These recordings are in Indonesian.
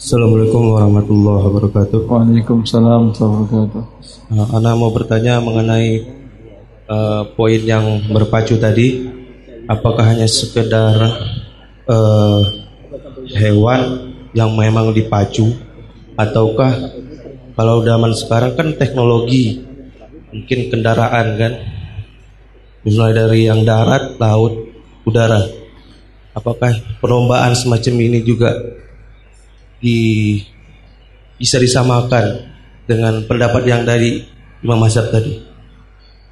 Assalamualaikum warahmatullahi wabarakatuh. Waalaikumsalam warahmatullahi wabarakatuh. Uh, Ana mau bertanya mengenai uh, poin yang berpacu tadi. Apakah hanya sekedar uh, hewan yang memang dipacu, ataukah kalau zaman sekarang kan teknologi, mungkin kendaraan kan, mulai dari yang darat, laut, udara. Apakah perlombaan semacam ini juga di bisa disamakan dengan pendapat yang dari Imam Mazhab tadi.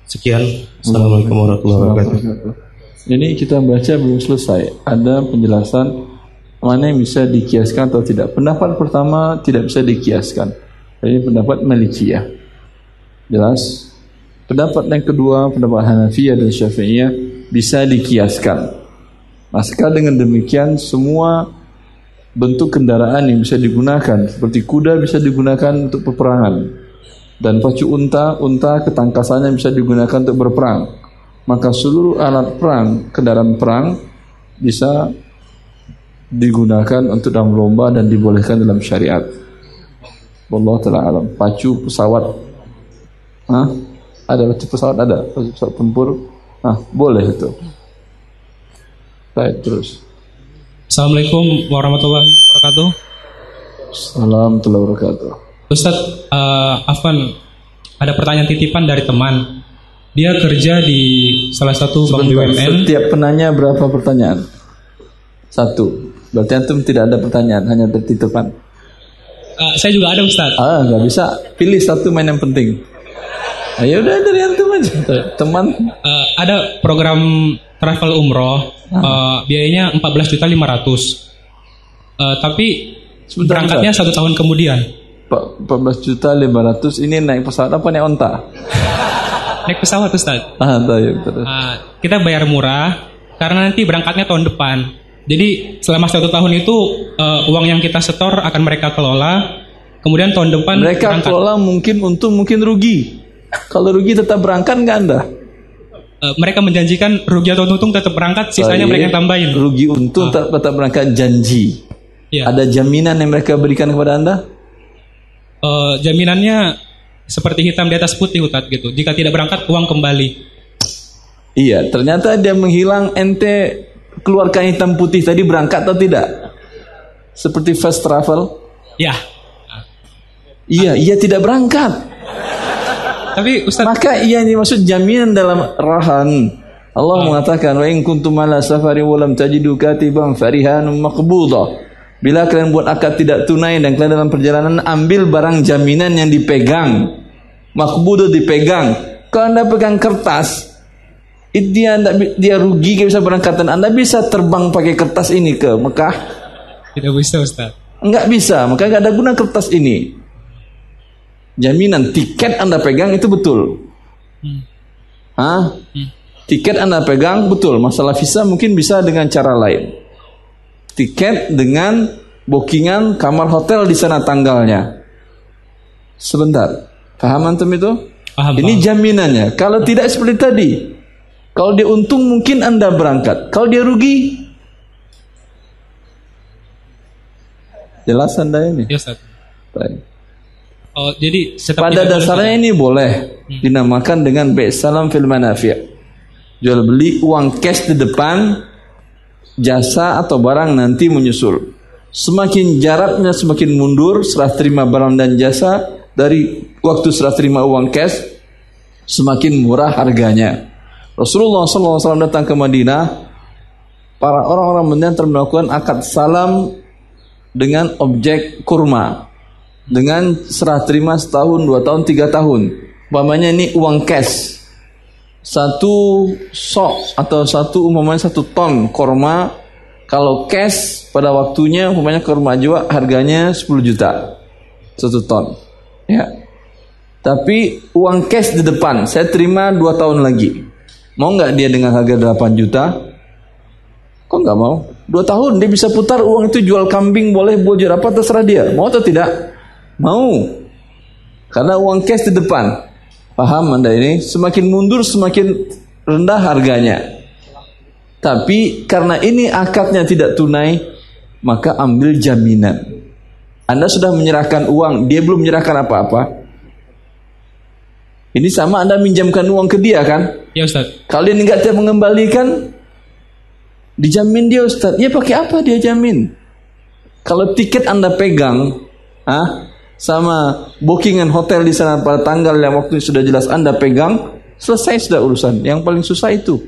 Sekian. Assalamualaikum warahmatullahi wabarakatuh. Ini kita baca belum selesai. Ada penjelasan mana yang bisa dikiaskan atau tidak. Pendapat pertama tidak bisa dikiaskan. Ini pendapat Malikiyah. Jelas. Pendapat yang kedua, pendapat Hanafiyah dan Syafi'iyah bisa dikiaskan. Maka dengan demikian semua bentuk kendaraan yang bisa digunakan seperti kuda bisa digunakan untuk peperangan dan pacu unta unta ketangkasannya bisa digunakan untuk berperang. Maka seluruh alat perang kendaraan perang bisa digunakan untuk dalam lomba dan dibolehkan dalam syariat. Allah taala alam. Pacu pesawat. Hah? ada pacu pesawat? Ada. Pacu pesawat tempur. Ah boleh itu. Baik terus Assalamualaikum warahmatullahi wabarakatuh. Assalamualaikum warahmatullahi wabarakatuh. Ustadz, uh, Afan, ada pertanyaan titipan dari teman. Dia kerja di salah satu bank BUMN. Setiap penanya berapa pertanyaan? Satu. Berarti antum tidak ada pertanyaan, hanya tertitipan. Uh, saya juga ada Ustadz. Ah, nggak bisa. Pilih satu main yang penting. Ayo udah dari antum aja. Teman. Uh, ada program travel umroh uh, biayanya 14 juta 500 uh, tapi Sebentar, berangkatnya satu tahun kemudian. 14 juta 500 ini naik pesawat apa naik onta? Naik pesawat Ustaz. Ah, tahu, terus. Uh, kita bayar murah karena nanti berangkatnya tahun depan. Jadi selama satu tahun itu uh, uang yang kita setor akan mereka kelola. Kemudian tahun depan mereka berangkat. kelola mungkin untung mungkin rugi. Kalau rugi tetap berangkat nggak anda Uh, mereka menjanjikan rugi atau untung tetap berangkat, sisanya Baik. mereka tambahin. Rugi untung uh. tetap, berangkat janji. Ya. Ada jaminan yang mereka berikan kepada anda? Uh, jaminannya seperti hitam di atas putih Ustaz gitu. Jika tidak berangkat uang kembali. Iya, ternyata dia menghilang ente keluarkan hitam putih tadi berangkat atau tidak? Seperti fast travel? Ya. Iya, ia tidak berangkat. Tapi Ustaz Maka ia ini maksud jaminan dalam rahan. Allah oh. mengatakan wa in kuntum ala safari wa lam tajidu katiban farihanun maqbudah. Bila kalian buat akad tidak tunai dan kalian dalam perjalanan ambil barang jaminan yang dipegang. Makbudo dipegang. Kalau Anda pegang kertas, dia dia rugi gak bisa berangkat dan Anda bisa terbang pakai kertas ini ke Mekah? Tidak bisa Ustaz. Enggak bisa, maka enggak ada guna kertas ini jaminan tiket Anda pegang itu betul. Hmm. Hah? Hmm. Tiket Anda pegang betul. Masalah visa mungkin bisa dengan cara lain. Tiket dengan bookingan kamar hotel di sana tanggalnya. Sebentar. Paham antum itu? Paham, Ini jaminannya. Kalau tidak seperti tadi. Kalau dia untung mungkin Anda berangkat. Kalau dia rugi Jelas Anda ini? Ya, Ustaz. Baik. Oh, jadi pada dasarnya ini boleh hmm. dinamakan dengan be salam fil manafi'. Jual beli uang cash di depan, jasa atau barang nanti menyusul. Semakin jaraknya semakin mundur serah terima barang dan jasa dari waktu serah terima uang cash semakin murah harganya. Rasulullah SAW datang ke Madinah, para orang-orang Madinah melakukan akad salam dengan objek kurma dengan serah terima setahun, dua tahun, tiga tahun. Umpamanya ini uang cash. Satu sok atau satu umpamanya satu ton korma. Kalau cash pada waktunya umpamanya korma juga harganya 10 juta. Satu ton. Ya. Tapi uang cash di depan, saya terima dua tahun lagi. Mau nggak dia dengan harga 8 juta? Kok nggak mau? Dua tahun dia bisa putar uang itu jual kambing boleh jual apa terserah dia. Mau atau tidak? Mau. Karena uang cash di depan. Paham Anda ini? Semakin mundur semakin rendah harganya. Tapi karena ini akadnya tidak tunai, maka ambil jaminan. Anda sudah menyerahkan uang, dia belum menyerahkan apa-apa. Ini sama Anda minjamkan uang ke dia kan? Ya Ustaz. Kalian nggak tidak mengembalikan, dijamin dia Ustaz. Ya pakai apa dia jamin? Kalau tiket Anda pegang, ah, sama bookingan hotel di sana pada tanggal yang waktu sudah jelas Anda pegang, selesai sudah urusan. Yang paling susah itu.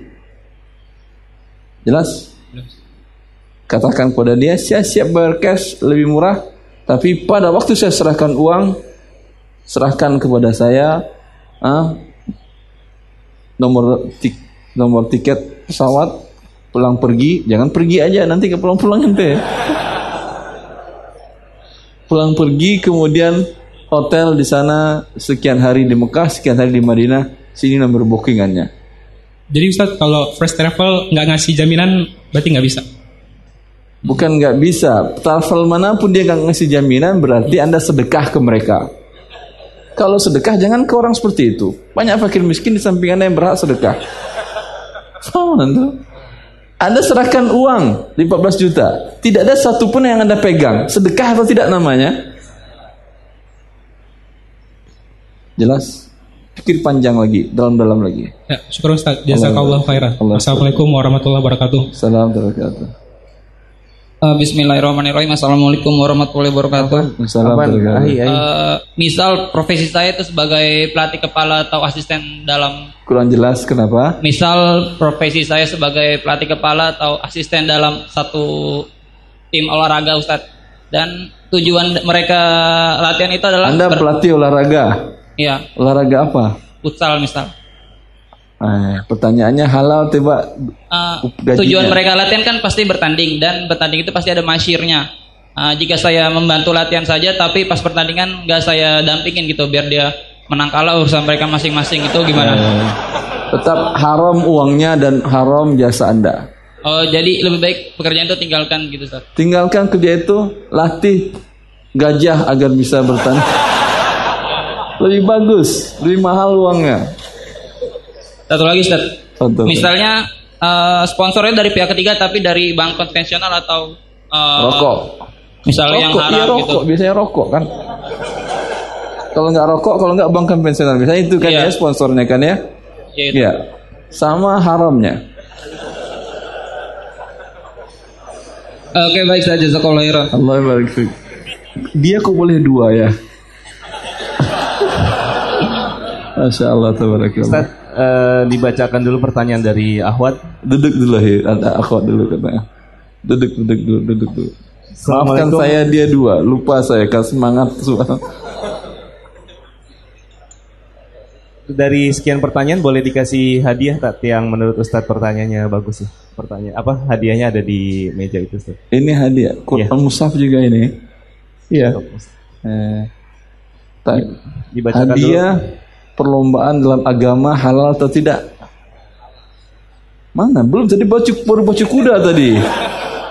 Jelas? Katakan kepada dia, saya siap bayar cash lebih murah, tapi pada waktu saya serahkan uang, serahkan kepada saya ah, nomor tik, nomor tiket pesawat pulang pergi, jangan pergi aja nanti ke pulang-pulang ente. Pulang pergi kemudian hotel di sana sekian hari di Mekah, sekian hari di Madinah, sini nomor bookingannya. Jadi Ustaz kalau first travel nggak ngasih jaminan berarti nggak bisa. Bukan nggak bisa, travel mana pun dia nggak ngasih jaminan berarti anda sedekah ke mereka. Kalau sedekah jangan ke orang seperti itu. Banyak fakir miskin di samping anda yang berhak sedekah. Sama tuh. Anda serahkan uang 15 juta, tidak ada satupun yang anda pegang. Sedekah atau tidak namanya? Jelas? Pikir panjang lagi, dalam-dalam lagi. Ya, syukur Ustaz. Jazakallah khairan. Assalamualaikum warahmatullahi wabarakatuh. Salam wabarakatuh. Uh, Bismillahirrahmanirrahim. Assalamualaikum warahmatullahi wabarakatuh. Uh, misal profesi saya itu sebagai pelatih kepala atau asisten dalam Kurang jelas kenapa? misal profesi saya sebagai pelatih kepala atau asisten dalam satu tim olahraga Ustadz dan tujuan mereka latihan itu adalah Anda pelatih olahraga. ya Olahraga apa? futsal misal Eh, pertanyaannya halal tiba Uh, Gajinya. tujuan mereka latihan kan pasti bertanding dan bertanding itu pasti ada masyirnya. Uh, jika saya membantu latihan saja tapi pas pertandingan nggak saya dampingin gitu biar dia menang kalah urusan mereka masing-masing itu gimana? Eh, tetap haram uangnya dan haram jasa Anda. Oh jadi lebih baik pekerjaan itu tinggalkan gitu Ustaz. Tinggalkan kerja itu, latih gajah agar bisa bertanding. Lebih bagus, lebih mahal uangnya. Satu lagi Ustaz. Contoh. Misalnya uh, sponsornya dari pihak ketiga tapi dari bank konvensional atau uh, Rokok. Misalnya yang rokok, iya haram rokok, gitu. biasanya rokok kan. Kalau nggak rokok, kalau nggak bank konvensional, misalnya itu kan Iya. ya sponsornya kan ya. Ya, itu. Iya. Sama haramnya. Oke baik saja jazakallahu khairan. Allah barik. Dia kok boleh dua ya? Masya Allah tabarakallah. Eh, dibacakan dulu pertanyaan dari Ahwat. Duduk dulu ya, ada akhwat dulu katanya. Duduk, duduk dulu, duduk dulu. Maafkan saya dia dua, lupa saya kan semangat. Dari sekian pertanyaan boleh dikasih hadiah tak yang menurut Ustadz pertanyaannya bagus ya? Pertanyaan apa hadiahnya ada di meja itu Ustaz. Ini hadiah, Quran Iya. Mushaf juga ini. Iya. Eh, tak- Dibacakan hadiah perlombaan dalam agama halal atau tidak? Mana? Belum tadi baca baru baca kuda tadi.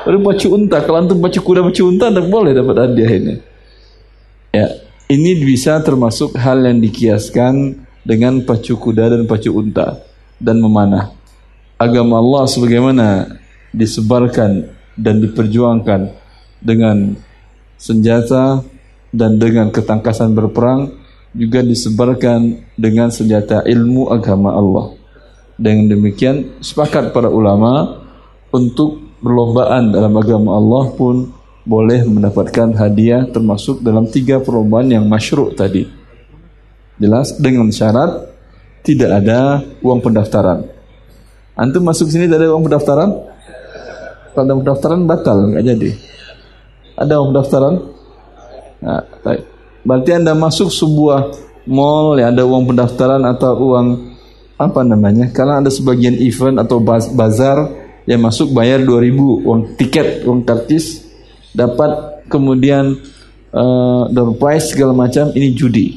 Baru baca unta. Kalau antum baca kuda baca unta tak boleh dapat hadiah ini. Ya, ini bisa termasuk hal yang dikiaskan dengan pacu kuda dan pacu unta dan memanah. Agama Allah sebagaimana disebarkan dan diperjuangkan dengan senjata dan dengan ketangkasan berperang juga disebarkan dengan senjata ilmu agama Allah. Dengan demikian sepakat para ulama untuk berlombaan dalam agama Allah pun boleh mendapatkan hadiah termasuk dalam tiga perlombaan yang masyru' tadi. Jelas dengan syarat tidak ada uang pendaftaran. Antum masuk sini tidak ada uang pendaftaran? Kalau ada pendaftaran batal nggak jadi. Ada uang pendaftaran? Nah, baik. Berarti Anda masuk sebuah mall yang ada uang pendaftaran atau uang apa namanya? Karena ada sebagian event atau baz- bazar yang masuk bayar 2000 uang tiket, uang karcis dapat kemudian eh, door prize segala macam ini judi.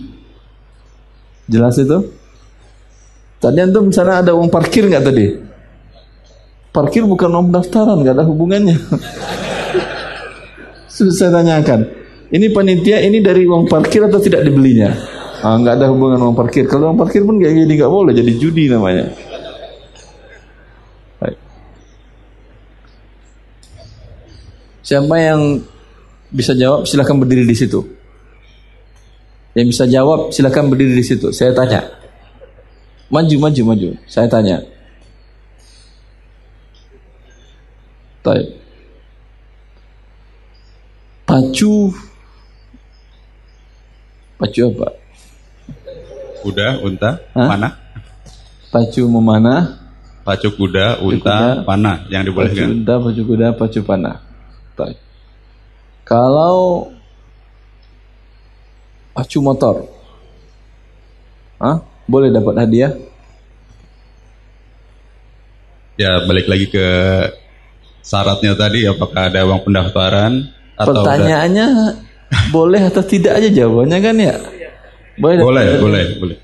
Jelas itu? Tadi antum misalnya ada uang parkir nggak tadi? Parkir bukan uang pendaftaran, nggak ada hubungannya. Saya tanyakan. Ini panitia ini dari uang parkir atau tidak dibelinya? Ah, nggak ada hubungan uang parkir. Kalau uang parkir pun kayak gini nggak boleh, jadi judi namanya. Baik. Siapa yang bisa jawab silahkan berdiri di situ. Yang bisa jawab silahkan berdiri di situ. Saya tanya. Maju, maju, maju. Saya tanya. Baik. Pacu. Pacu apa? Kuda, unta, Hah? panah. Pacu memanah. Pacu kuda, kuda, unta, panah yang Pacu dibolehkan. unta, pacu kuda, pacu panah. Baik. Kalau pacu motor, Hah? boleh dapat hadiah? Ya balik lagi ke syaratnya tadi apakah ada uang pendaftaran atau udah- Pertanyaannya boleh atau tidak aja jawabannya kan ya? Boleh. boleh, boleh, boleh,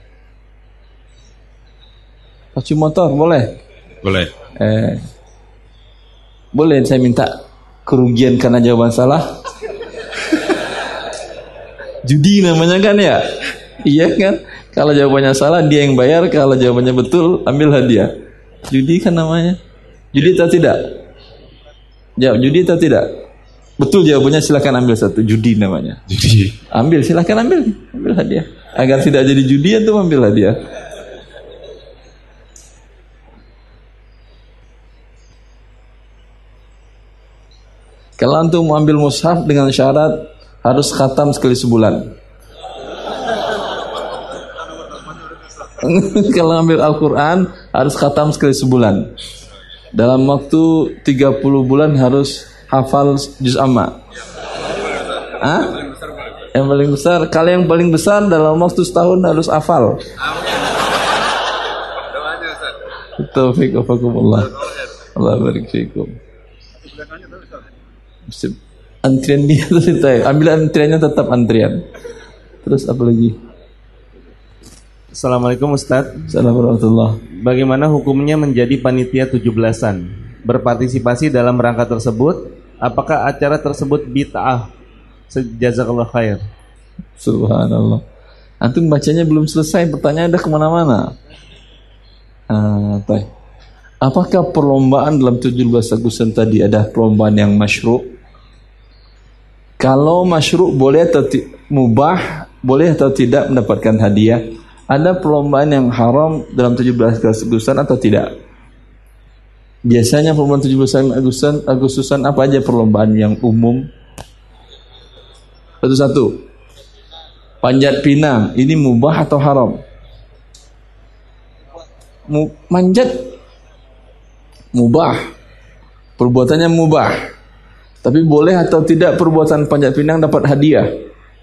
Pacu motor boleh. boleh. Eh, boleh saya minta kerugian karena jawaban salah? Judi namanya kan ya? Iya kan? Kalau jawabannya salah dia yang bayar, kalau jawabannya betul ambil hadiah. Judi kan namanya. Judi atau tidak? Jawab judi atau tidak? Betul jawabannya silakan ambil satu. Judi namanya. Jadi Ambil silakan ambil, ambil hadiah. Agar tidak jadi judi itu ambil hadiah. Kalau antum mau ambil mushaf dengan syarat harus khatam sekali sebulan. Kalau ambil Al-Quran harus khatam sekali sebulan. Dalam waktu 30 bulan harus hafal juz amma. Hah? Yang paling besar, kalau yang paling besar dalam waktu setahun harus hafal. Taufik wafakumullah. Allah barik fikum. Antrian dia terus Ambil antriannya tetap antrian. Terus apa lagi? Assalamualaikum Ustadz. Assalamualaikum Bagaimana hukumnya menjadi panitia 17-an? Berpartisipasi dalam rangka tersebut? Apakah acara tersebut bid'ah? Sejazakallah khair. Subhanallah. Antum bacanya belum selesai, pertanyaan udah ke mana-mana. Baik. Apakah perlombaan dalam 17 Agustus tadi ada perlombaan yang masyru'? Kalau masyru' boleh atau mubah, boleh atau tidak mendapatkan hadiah? Ada perlombaan yang haram dalam 17 Agustusan atau tidak? Biasanya perlombaan 17 Agustusan, Agustusan apa aja perlombaan yang umum? Satu-satu. Panjat pinang, ini mubah atau haram? Manjat mubah. Perbuatannya mubah. Tapi boleh atau tidak perbuatan panjat pinang dapat hadiah?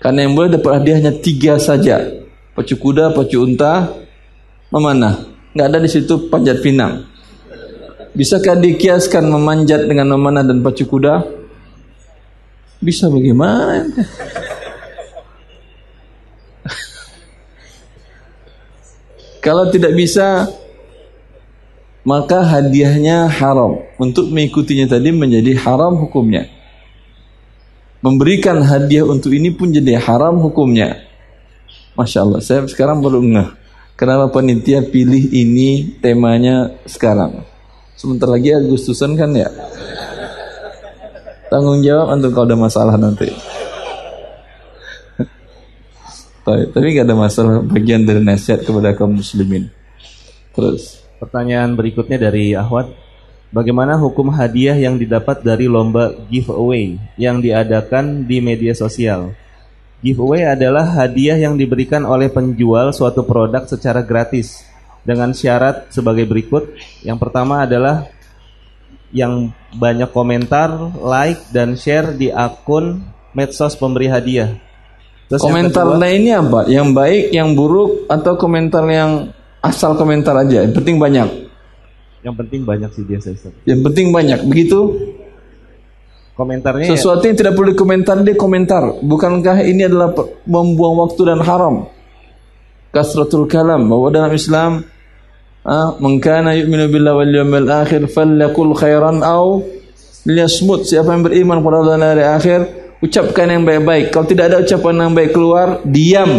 Karena yang boleh dapat hadiah hanya tiga saja. Pacu kuda, pacu unta, memanah. Nggak ada di situ panjat pinang. Bisakah dikiaskan memanjat dengan memanah dan pacu kuda? Bisa bagaimana? Kalau tidak bisa, maka hadiahnya haram. Untuk mengikutinya tadi menjadi haram hukumnya. Memberikan hadiah untuk ini pun jadi haram hukumnya. Masya Allah, saya sekarang baru ngeh. Kenapa panitia pilih ini temanya sekarang? Sebentar lagi Agustusan kan ya? Tanggung jawab untuk kalau ada masalah nanti. Tapi, tapi gak ada masalah bagian dari nasihat kepada kaum muslimin. Terus. Pertanyaan berikutnya dari Ahwat. Bagaimana hukum hadiah yang didapat dari lomba giveaway yang diadakan di media sosial? Giveaway adalah hadiah yang diberikan oleh penjual suatu produk secara gratis dengan syarat sebagai berikut. Yang pertama adalah yang banyak komentar, like, dan share di akun medsos pemberi hadiah. Terus yang komentar kedua- ini apa? Yang baik, yang buruk, atau komentar yang asal komentar aja? Yang penting banyak. Yang penting banyak sih biasa Ustaz. Yang penting banyak. Begitu? Komentarnya ya- Sesuatu yang tidak perlu dikomentar dia komentar. Bukankah ini adalah membuang waktu dan haram? Kasratul kalam bahwa dalam Islam man kana yu'minu billahi wal yawmil akhir falyakul khairan aw liyasmut. Siapa yang beriman pada Allah dan hari akhir, ucapkan yang baik-baik. Kalau tidak ada ucapan yang baik keluar, diam.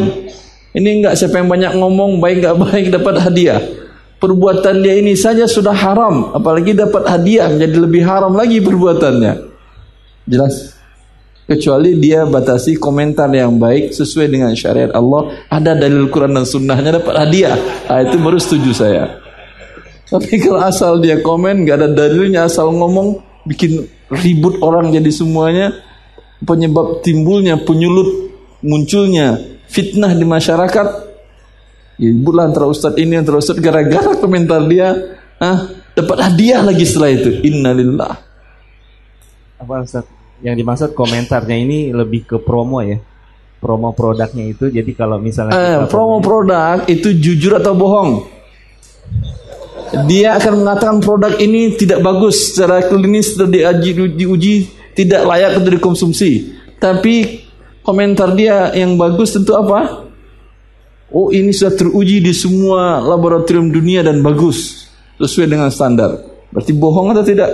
Ini enggak siapa yang banyak ngomong baik enggak baik dapat hadiah. Perbuatan dia ini saja sudah haram, apalagi dapat hadiah menjadi lebih haram lagi perbuatannya. Jelas? Kecuali dia batasi komentar yang baik sesuai dengan syariat Allah. Ada dalil Quran dan sunnahnya dapat hadiah. Nah, itu baru setuju saya. Tapi kalau asal dia komen nggak ada dalilnya asal ngomong bikin ribut orang jadi semuanya penyebab timbulnya penyulut munculnya fitnah di masyarakat ributlah antara ustadz ini antara ustadz gara-gara komentar dia ah dapat hadiah lagi setelah itu. Innalillah. Apa Ustaz? Yang dimaksud komentarnya ini lebih ke promo ya. Promo produknya itu jadi kalau misalnya Eh, promo produk itu jujur atau bohong? Dia akan mengatakan produk ini tidak bagus secara klinis sudah diuji, diuji tidak layak untuk dikonsumsi. Tapi komentar dia yang bagus tentu apa? Oh ini sudah teruji di semua laboratorium dunia dan bagus sesuai dengan standar. Berarti bohong atau tidak?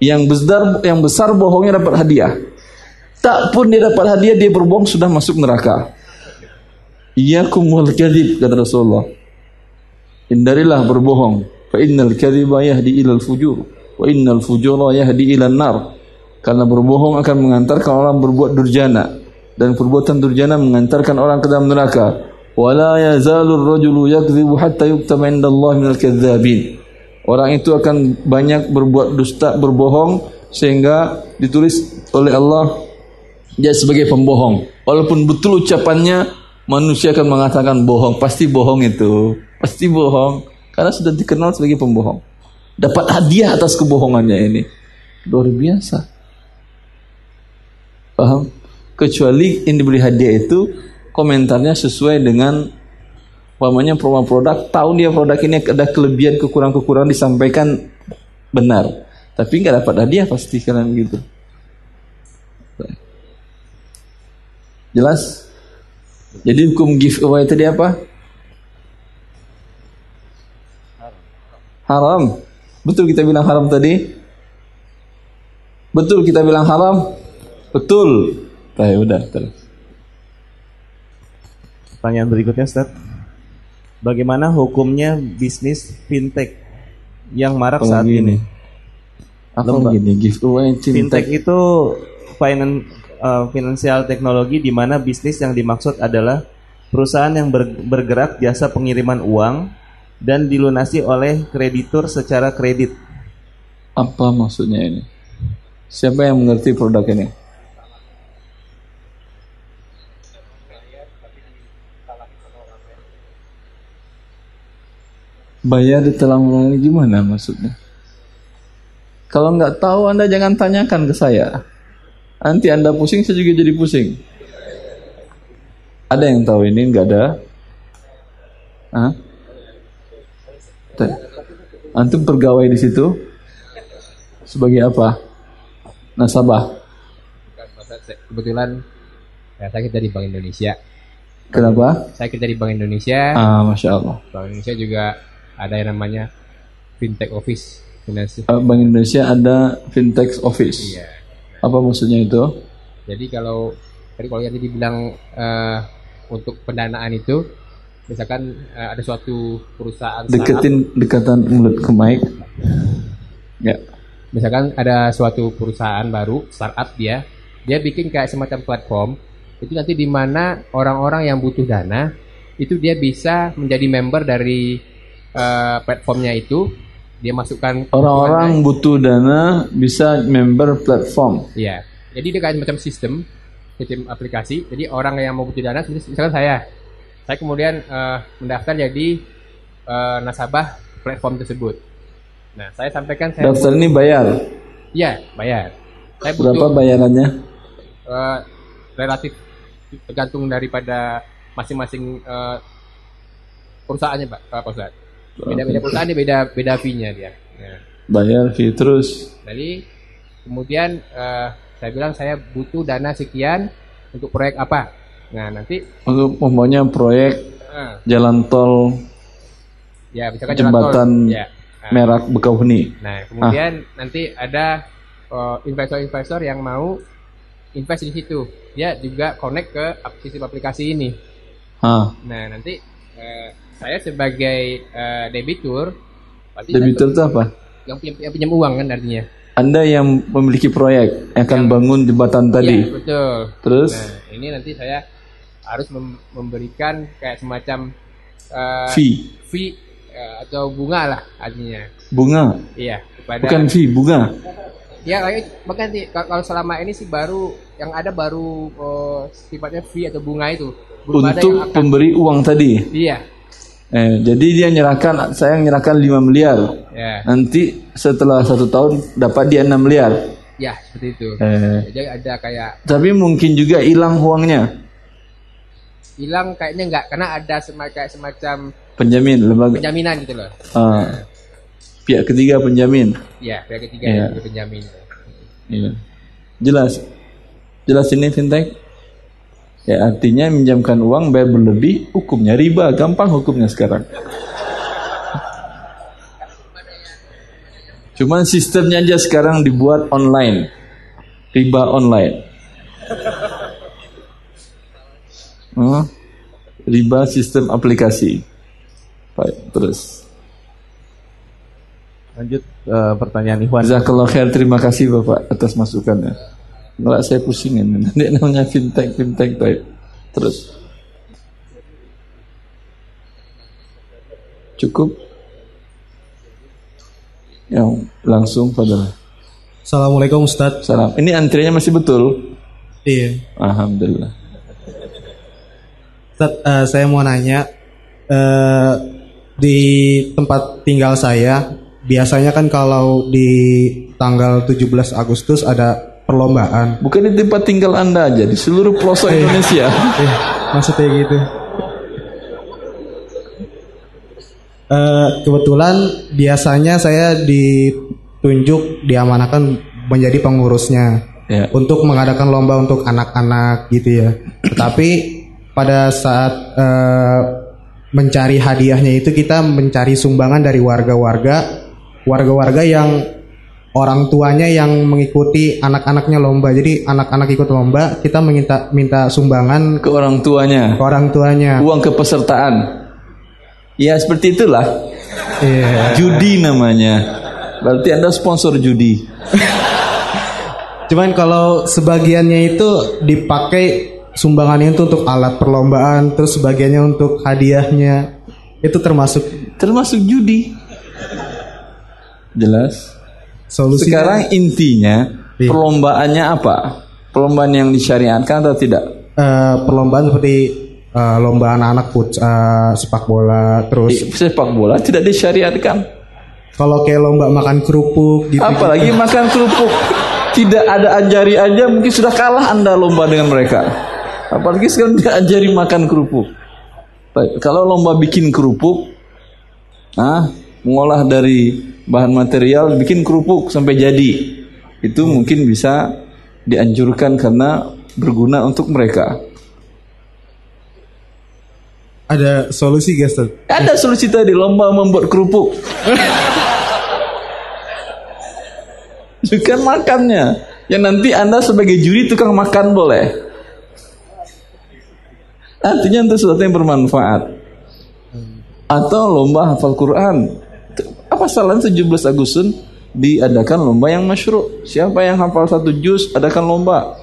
Yang besar yang besar bohongnya dapat hadiah. Tak pun dia dapat hadiah dia berbohong sudah masuk neraka. Iyakum wal kadhib kata Rasulullah. Hindarilah berbohong. Fa innal kadhiba yahdi ilal fujur wa innal fujura yahdi ilan nar. Karena berbohong akan mengantarkan orang berbuat durjana dan perbuatan durjana mengantarkan orang ke dalam neraka. Wala yazalu ar-rajulu yakdhibu hatta yuktaba indallahi minal kadzdzabin. Orang itu akan banyak berbuat dusta, berbohong sehingga ditulis oleh Allah dia sebagai pembohong. Walaupun betul ucapannya manusia akan mengatakan bohong, pasti bohong itu. Pasti bohong karena sudah dikenal sebagai pembohong. Dapat hadiah atas kebohongannya ini. Luar biasa. Paham? Kecuali yang diberi hadiah itu komentarnya sesuai dengan umpamanya promo produk, tahu dia produk ini ada kelebihan kekurangan-kekurangan disampaikan benar. Tapi nggak dapat hadiah pasti kalian gitu. Jelas? Jadi hukum giveaway tadi apa? Haram. Betul kita bilang haram tadi? Betul kita bilang haram? Betul. Baik, udah terus. Pertanyaan berikutnya Ustaz. Bagaimana hukumnya bisnis fintech yang marak Kalau saat gini. ini? Apa Lembak. gini giveaway Fintech fintech? itu finan, uh, finansial teknologi di mana bisnis yang dimaksud adalah perusahaan yang ber- bergerak jasa pengiriman uang dan dilunasi oleh kreditur secara kredit. Apa maksudnya ini? Siapa yang mengerti produk ini? Bayar di telang ini gimana maksudnya? Kalau nggak tahu Anda jangan tanyakan ke saya. Nanti Anda pusing, saya juga jadi pusing. Ada yang tahu ini? Nggak ada? Hah? Antum pegawai di situ? Sebagai apa? Nasabah. kebetulan ya, saya kerja di Bank Indonesia. Kenapa? Saya kerja di Bank Indonesia. Ah, masya Allah. Bank Indonesia juga ada yang namanya fintech office. Finance. Eh, Bank Indonesia ada fintech office. Iya. Apa maksudnya itu? Jadi kalau tadi kalau yang dibilang eh, untuk pendanaan itu, misalkan eh, ada suatu perusahaan startup, Deketin dekatan mulut ke mic. Ya. misalkan ada suatu perusahaan baru startup dia, dia bikin kayak semacam platform. Itu nanti di mana orang-orang yang butuh dana itu dia bisa menjadi member dari eh, platformnya itu. Dia masukkan Orang-orang butuh dana bisa member platform. Iya. Jadi dia kayak macam sistem, sistem aplikasi. Jadi orang yang mau butuh dana, misalkan saya, saya kemudian eh, mendaftar jadi eh, nasabah platform tersebut. Nah, saya sampaikan saya Daftar ini bayar. Iya, bayar. Saya Berapa butuh bayarannya? eh, relatif tergantung daripada masing-masing eh, perusahaannya, Pak. Pak Ustaz. Beda-beda perusahaan dia beda beda fee-nya dia. Nah, Bayar fee terus. Jadi kemudian eh, saya bilang saya butuh dana sekian untuk proyek apa. Nah nanti Untuk umpamanya proyek eh, jalan tol ya misalkan jalan tol, jembatan ya. Nah, Merak Bekauheni. Nah kemudian nanti ada eh, investor-investor yang mau invest di situ. Dia juga connect ke sistem aplikasi ini. Ah, Nah nanti eh, saya sebagai eh, debitur, debitur itu apa? yang, pinjam, yang pinjam uang kan artinya. Anda yang memiliki proyek akan bangun jembatan tadi. Iya, betul. Terus Nah, ini nanti saya harus mem- memberikan kayak semacam eh, fee, fee eh, atau bunga lah artinya. bunga, Iya, kepada bukan fee, bunga. Ya, bahkan sih kalau selama ini sih baru yang ada baru eh, sifatnya fee atau bunga itu. Belum ada yang Untuk akan pemberi uang tadi. Iya. Eh, jadi dia nyerahkan, saya nyerahkan 5 miliar. Ya. Nanti setelah satu tahun dapat dia 6 miliar. Ya, seperti itu. Eh, Jadi ada kayak tapi mungkin juga hilang uangnya. hilang kayaknya enggak karena ada semacam semacam Penjamin, lembaga. penjaminan gitu loh. Ah, pihak ketiga penjamin. Iya, pihak ketiga yang penjamin. Iya. Jelas. Jelas ini fintech. Ya artinya minjamkan uang bayar berlebih hukumnya riba, gampang hukumnya sekarang. Cuman sistemnya aja sekarang dibuat online. Riba online. Hmm? Riba sistem aplikasi. Baik, terus. Lanjut eh, pertanyaan Ikhwan. Jazakallah khair, terima kasih Bapak atas masukannya. Nggak saya pusingin, nanti namanya fintech, fintech baik. Terus. Cukup. Yang langsung pada Assalamualaikum Ustadz. salam. Ini antriannya masih betul? Iya. Alhamdulillah. Ustadz, eh, saya mau nanya eh, di tempat tinggal saya biasanya kan kalau di tanggal 17 Agustus ada perlombaan. Bukan di tempat tinggal Anda aja, di seluruh pelosok Indonesia. Eh, maksudnya gitu. Eh, kebetulan biasanya saya ditunjuk diamanahkan menjadi pengurusnya Ya. untuk mengadakan lomba untuk anak-anak gitu ya. Tetapi pada saat eh, mencari hadiahnya itu kita mencari sumbangan dari warga-warga, warga-warga yang orang tuanya yang mengikuti anak-anaknya lomba. Jadi anak-anak ikut lomba, kita minta minta sumbangan Ke orang tuanya. ke orang tuanya. Uang kepesertaan. Ya seperti itulah. Iya. Judi namanya. Berarti Anda sponsor judi. Cuman kalau sebagiannya itu dipakai sumbangannya itu untuk alat perlombaan, terus sebagiannya untuk hadiahnya itu termasuk Termasuk judi. Jelas. Solusi. Sekarang intinya Iya. perlombaannya apa? Perlombaan yang disyariatkan atau tidak? Eh, perlombaan seperti eh, lomba anak-anak eh, sepak bola, terus Di sepak bola tidak disyariatkan. kalau kayak lomba makan kerupuk gitu. Apalagi makan kerupuk. Tidak ada ajari aja mungkin sudah kalah Anda lomba dengan mereka. Apalagi sekarang tidak ajari makan kerupuk. Baik, Kalau lomba bikin kerupuk, ah, mengolah dari bahan material bikin kerupuk sampai jadi, itu mungkin bisa dianjurkan karena berguna untuk mereka. Ada solusi guys. Ada solusi tadi lomba membuat kerupuk. Bukan makannya. Yang nanti Anda sebagai juri tukang makan boleh. Artinya untuk sesuatu yang bermanfaat. Atau lomba hafal Quran. Salahnya 17 Agustus diadakan lomba yang masyru? Siapa yang hafal satu juz adakan lomba.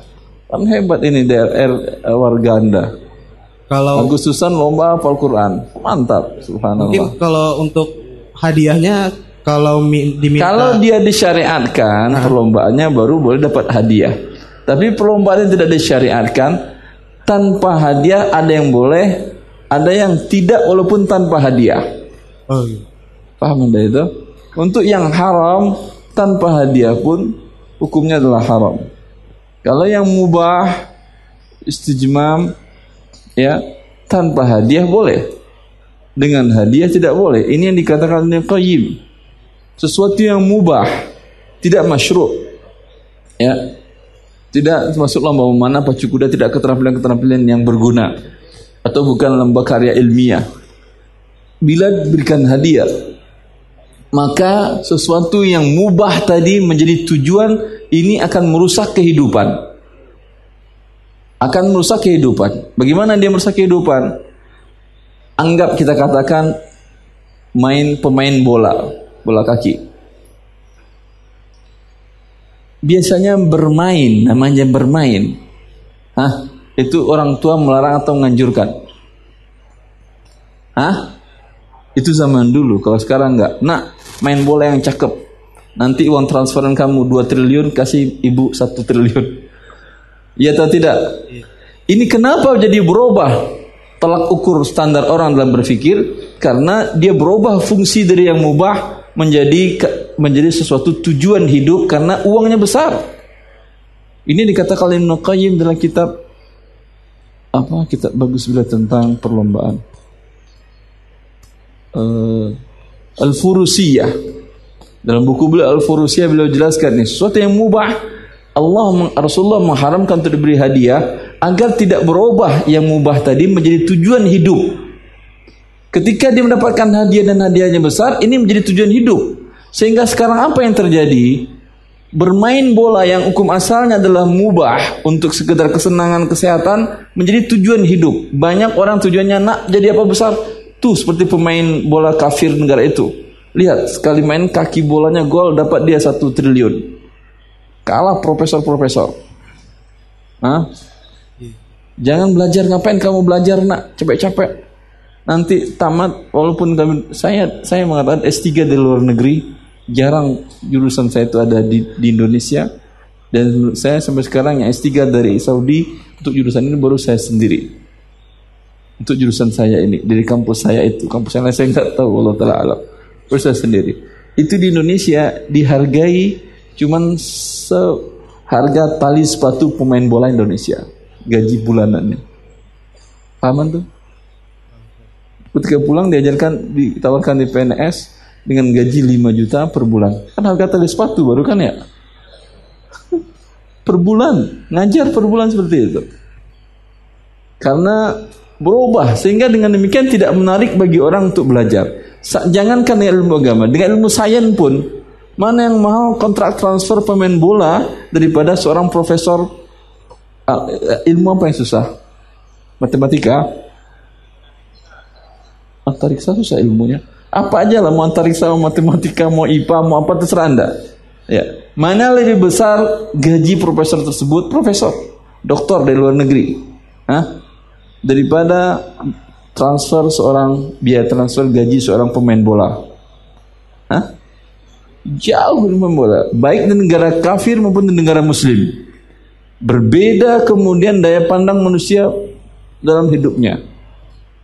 Kan hebat ini daerah warga Anda. Kalau Agustusan lomba hafal Quran. Mantap, subhanallah. mungkin kalau untuk hadiahnya kalau mi- diminta Kalau dia disyariatkan perlombaannya baru boleh dapat hadiah. Tapi perlombaan yang tidak disyariatkan tanpa hadiah ada yang boleh, ada yang tidak walaupun tanpa hadiah. Oh, iya. Paham Anda itu? Untuk yang haram tanpa hadiah pun hukumnya adalah haram. Kalau yang mubah istijmam ya tanpa hadiah boleh. Dengan hadiah tidak boleh. Ini yang dikatakan Ibnu Qayyim. Sesuatu yang mubah, tidak masyru'. Ya. Tidak termasuk lomba memanah pacu kuda tidak keterampilan-keterampilan yang berguna atau bukan lomba karya ilmiah. Bila diberikan hadiah, maka sesuatu yang mubah tadi menjadi tujuan ini akan merusak kehidupan. Akan merusak kehidupan. Bagaimana dia merusak kehidupan? Anggap kita katakan main pemain bola, bola kaki. biasanya bermain, namanya bermain. Hah? Itu orang tua melarang atau menganjurkan? Hah? Itu zaman dulu, kalau sekarang enggak. Nak, main bola yang cakep. Nanti uang transferan kamu 2 triliun, kasih ibu 1 triliun. Iya atau tidak? Ini kenapa jadi berubah? Telak ukur standar orang dalam berpikir karena dia berubah fungsi dari yang mubah menjadi menjadi sesuatu tujuan hidup karena uangnya besar. Ini dikatakan oleh Ibnu Qayyim dalam kitab apa kitab bagus bila tentang perlombaan uh, Al-Furusiyah dalam buku beliau Al-Furusiyah beliau jelaskan ini sesuatu yang mubah Allah Rasulullah mengharamkan untuk diberi hadiah agar tidak berubah yang mubah tadi menjadi tujuan hidup. Ketika dia mendapatkan hadiah dan hadiahnya besar, ini menjadi tujuan hidup. Sehingga sekarang apa yang terjadi? Bermain bola yang hukum asalnya adalah mubah untuk sekedar kesenangan kesehatan menjadi tujuan hidup. Banyak orang tujuannya nak jadi apa besar? Tuh seperti pemain bola kafir negara itu. Lihat sekali main kaki bolanya gol dapat dia satu triliun. Kalah profesor-profesor. Hah? Jangan belajar ngapain kamu belajar nak capek-capek. Nanti tamat walaupun kami, saya saya mengatakan S3 di luar negeri jarang jurusan saya itu ada di, di Indonesia dan saya sampai sekarang yang S3 dari Saudi untuk jurusan ini baru saya sendiri. Untuk jurusan saya ini dari kampus saya itu, kampus yang lain saya nggak tahu Allah taala alam. Baru saya sendiri. Itu di Indonesia dihargai cuman seharga tali sepatu pemain bola Indonesia gaji bulanannya. Paman tuh? Ketika pulang diajarkan, ditawarkan di PNS dengan gaji 5 juta per bulan. Kan harga tali sepatu baru kan ya? per bulan, ngajar per bulan seperti itu. Karena berubah sehingga dengan demikian tidak menarik bagi orang untuk belajar. Jangankan ilmu agama, dengan ilmu sains pun mana yang mahal kontrak transfer pemain bola daripada seorang profesor ilmu apa yang susah? Matematika? Antariksa susah ilmunya. Apa aja lah mau antariksa, mau matematika, mau IPA, mau apa terserah anda. Ya, mana lebih besar gaji profesor tersebut? Profesor, doktor dari luar negeri, Hah? Daripada transfer seorang biaya transfer gaji seorang pemain bola. Hah? Jauh dari pemain bola, baik di negara kafir maupun di negara muslim. Berbeda kemudian daya pandang manusia dalam hidupnya.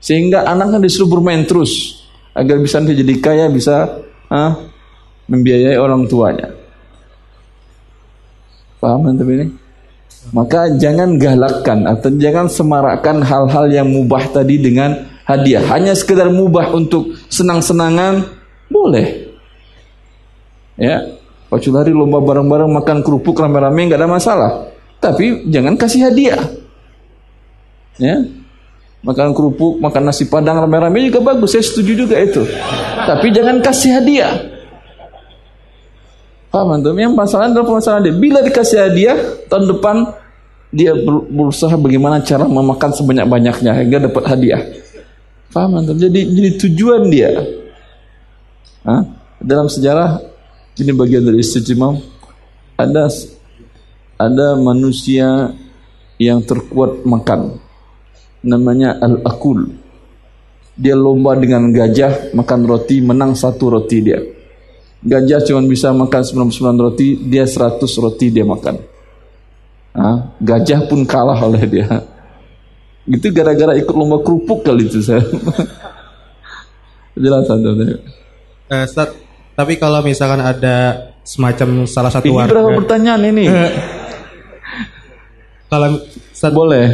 Sehingga anaknya disuruh bermain terus agar bisa nanti jadi kaya bisa ah, membiayai orang tuanya. Paham antum ini? Maka jangan galakkan atau jangan semarakkan hal-hal yang mubah tadi dengan hadiah. Hanya sekedar mubah untuk senang-senangan boleh. Ya, kecuali lomba bareng-bareng makan kerupuk rame-rame nggak ada masalah. Tapi jangan kasih hadiah. Ya. Makan kerupuk, makan nasi padang rame-rame juga bagus, saya setuju juga itu. Tapi jangan kasih hadiah. Paham antum? Yang masalah adalah permasalahan dia. Bila dikasih hadiah, tahun depan dia berusaha bagaimana cara memakan sebanyak-banyaknya hingga dapat hadiah. Paham antum? Jadi jadi tujuan dia. Hah? Dalam sejarah ini bagian dari istimewa ada ada manusia yang terkuat makan namanya al-akul dia lomba dengan gajah makan roti menang satu roti dia gajah cuma bisa makan 99 roti dia 100 roti dia makan. Hah? gajah pun kalah oleh dia. Itu gara-gara ikut lomba kerupuk kali itu saya jelas eh, tapi kalau misalkan ada semacam salah satu ini warga berapa pertanyaan ini? Kalau boleh,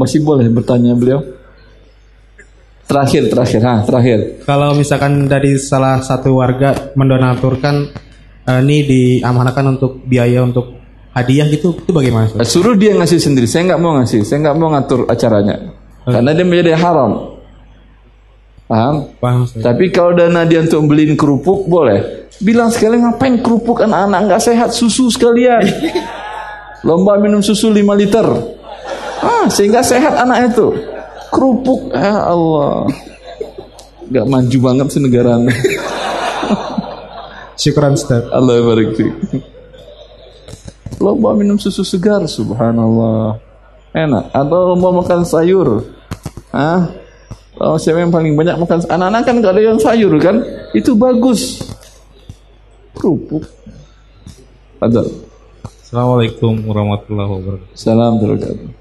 masih boleh bertanya beliau. Terakhir, terakhir, ha, terakhir. Kalau misalkan dari salah satu warga mendonaturkan uh, ini diamanahkan untuk biaya untuk hadiah gitu, itu bagaimana? Ustaz? Suruh dia ngasih sendiri. Saya nggak mau ngasih, saya nggak mau ngatur acaranya, hmm. karena dia menjadi haram. Paham? Paham. Tapi kalau dana dia untuk beliin kerupuk boleh. Bilang sekali ngapain kerupuk anak-anak nggak sehat susu sekalian. Lomba minum susu 5 liter. Ah, sehingga sehat anak itu. Kerupuk, ya Allah. Gak maju banget sih negara Syukuran Ustaz. Allah barik lomba minum susu segar, subhanallah. Enak. Atau lomba makan sayur. Ah, kalau siapa yang paling banyak makan anak-anak kan gak ada yang sayur kan? Itu bagus. Kerupuk. Ada. Assalamualaikum warahmatullahi wabarakatuh. Salam terima